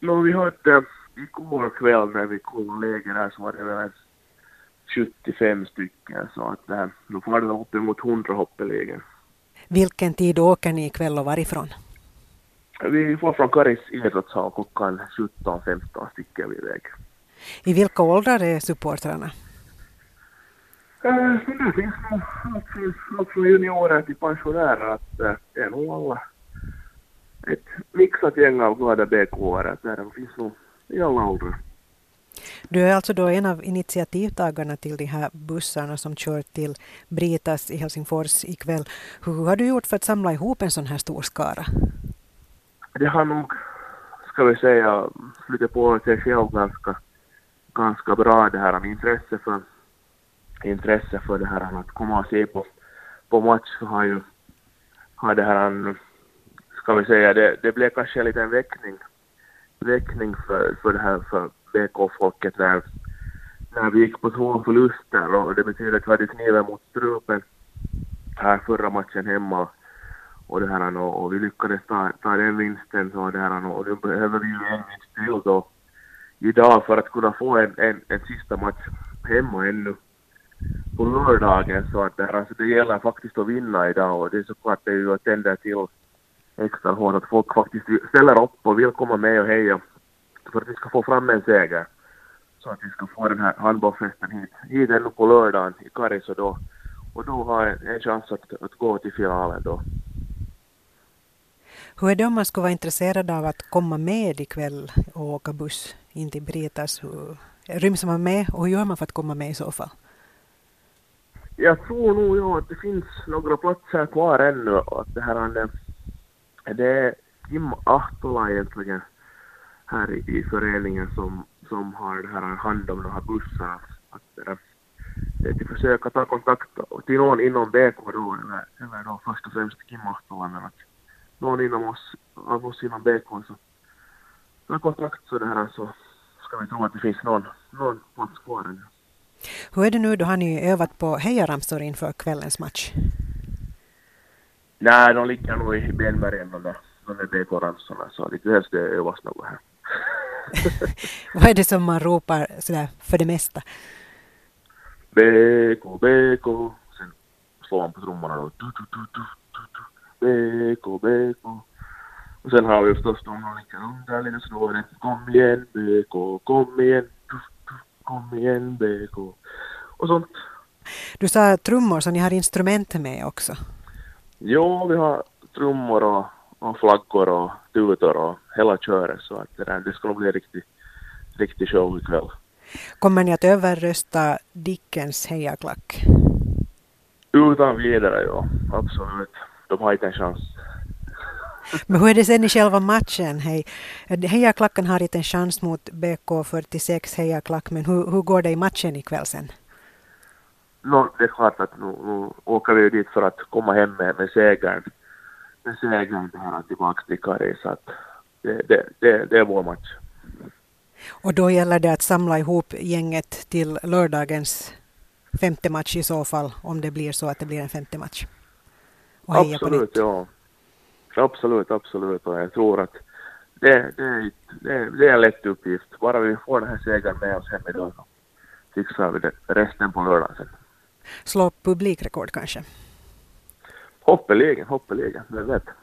No, vi hade igår kväll när vi kollade läger här så var det väl 75 stycken så att äh, då var det uppemot 100 hoppelegen. Vilken tid åker ni ikväll och varifrån? Vi får från Karis idrottshall klockan 17-15 stycken vid väg. I vilka åldrar är supportrarna? Äh, det finns nog allt från juniorer till pensionärer. Att, det är nog alla ett mixat gäng av glada BK-are. Det finns nog i alla åldrar. Du är alltså då en av initiativtagarna till de här bussarna som kör till Britas i Helsingfors ikväll. Hur har du gjort för att samla ihop en sån här stor skara? Det har nog, ska vi säga, flyttat på sig själv ganska, ganska bra det här intresse för, intresse för det här att komma och se på, på match så har ju, har det här, kan vi säga, det, det blev kanske en liten väckning, väckning för, för det här för BK-folket när, när vi gick på två förluster och det betyder att vi hade kniven mot strupen här förra matchen hemma och det här och, och vi lyckades ta, ta den vinsten så det här och nu behöver vi ju en vinst till då idag för att kunna få en, en, en sista match hemma ännu på lördagen så att det, här, alltså det gäller faktiskt att vinna idag och det är såklart det är ju att tända till extra hårt att folk faktiskt ställer upp och vill komma med och heja för att vi ska få fram en seger. Så att vi ska få den här handbollsfesten hit, hit ännu på lördagen i Karis och då, och då ha en, en chans att, att gå till finalen då. Hur är det om man skulle vara intresserad av att komma med ikväll och åka buss in till Britas? ryms man med och hur gör man för att komma med i så fall? Jag tror nog ja, att det finns några platser kvar ännu. Att det, här, det är Kim Ahtola egentligen här i, i föreningen som, som har det här hand om de här bussarna. Att, äh, att försöka ta kontakt till någon inom BK då, eller, eller då först och främst Kim Ahtola, men att någon inom oss, av oss inom BK så ta kontakt så det här så ska vi tro att det finns någon, någon plats kvar ännu. Hur är det nu, då har ni övat på hejaramsor inför kvällens match? Nej, de ligger nog i benmärgen de där, de där BK-ramsorna så det behövs det övas något här. Vad är det som man ropar sådär för det mesta? BK, BK. Sen slår man på trummorna då. Du, du, du, du, du, BK, BK. Och sen har vi förstås de som ligger under lite det Kom igen BK, kom igen, du, du, kom igen BK. Och sånt. Du sa trummor, så ni har instrument med också? Jo, vi har trummor och och flaggor och tutor och hela köret så att det, där, det ska bli en riktig, show ikväll. Kommer ni att överrösta Dickens hejaklack? Utan vidare, ja. Absolut. De har inte en chans. Men hur är det sen i själva matchen? Hej. Hejaklacken har inte en chans mot BK 46 hejaklack, men hur, hur går det i matchen ikväll sen? No, det är klart att nu, nu åker vi dit för att komma hem med, med segern segern det här tillbaka till Kari så att det, det, det, det är vår match. Och då gäller det att samla ihop gänget till lördagens femte match i så fall, om det blir så att det blir en femte match? absolut, ja. Absolut, absolut. Och jag tror att det, det, det, det är en lätt uppgift. Bara vi får den här segern med oss hem idag så fixar vi det resten på lördag sen. Slå publikrekord kanske? Hoppeligen, hoppeligen, vem vet.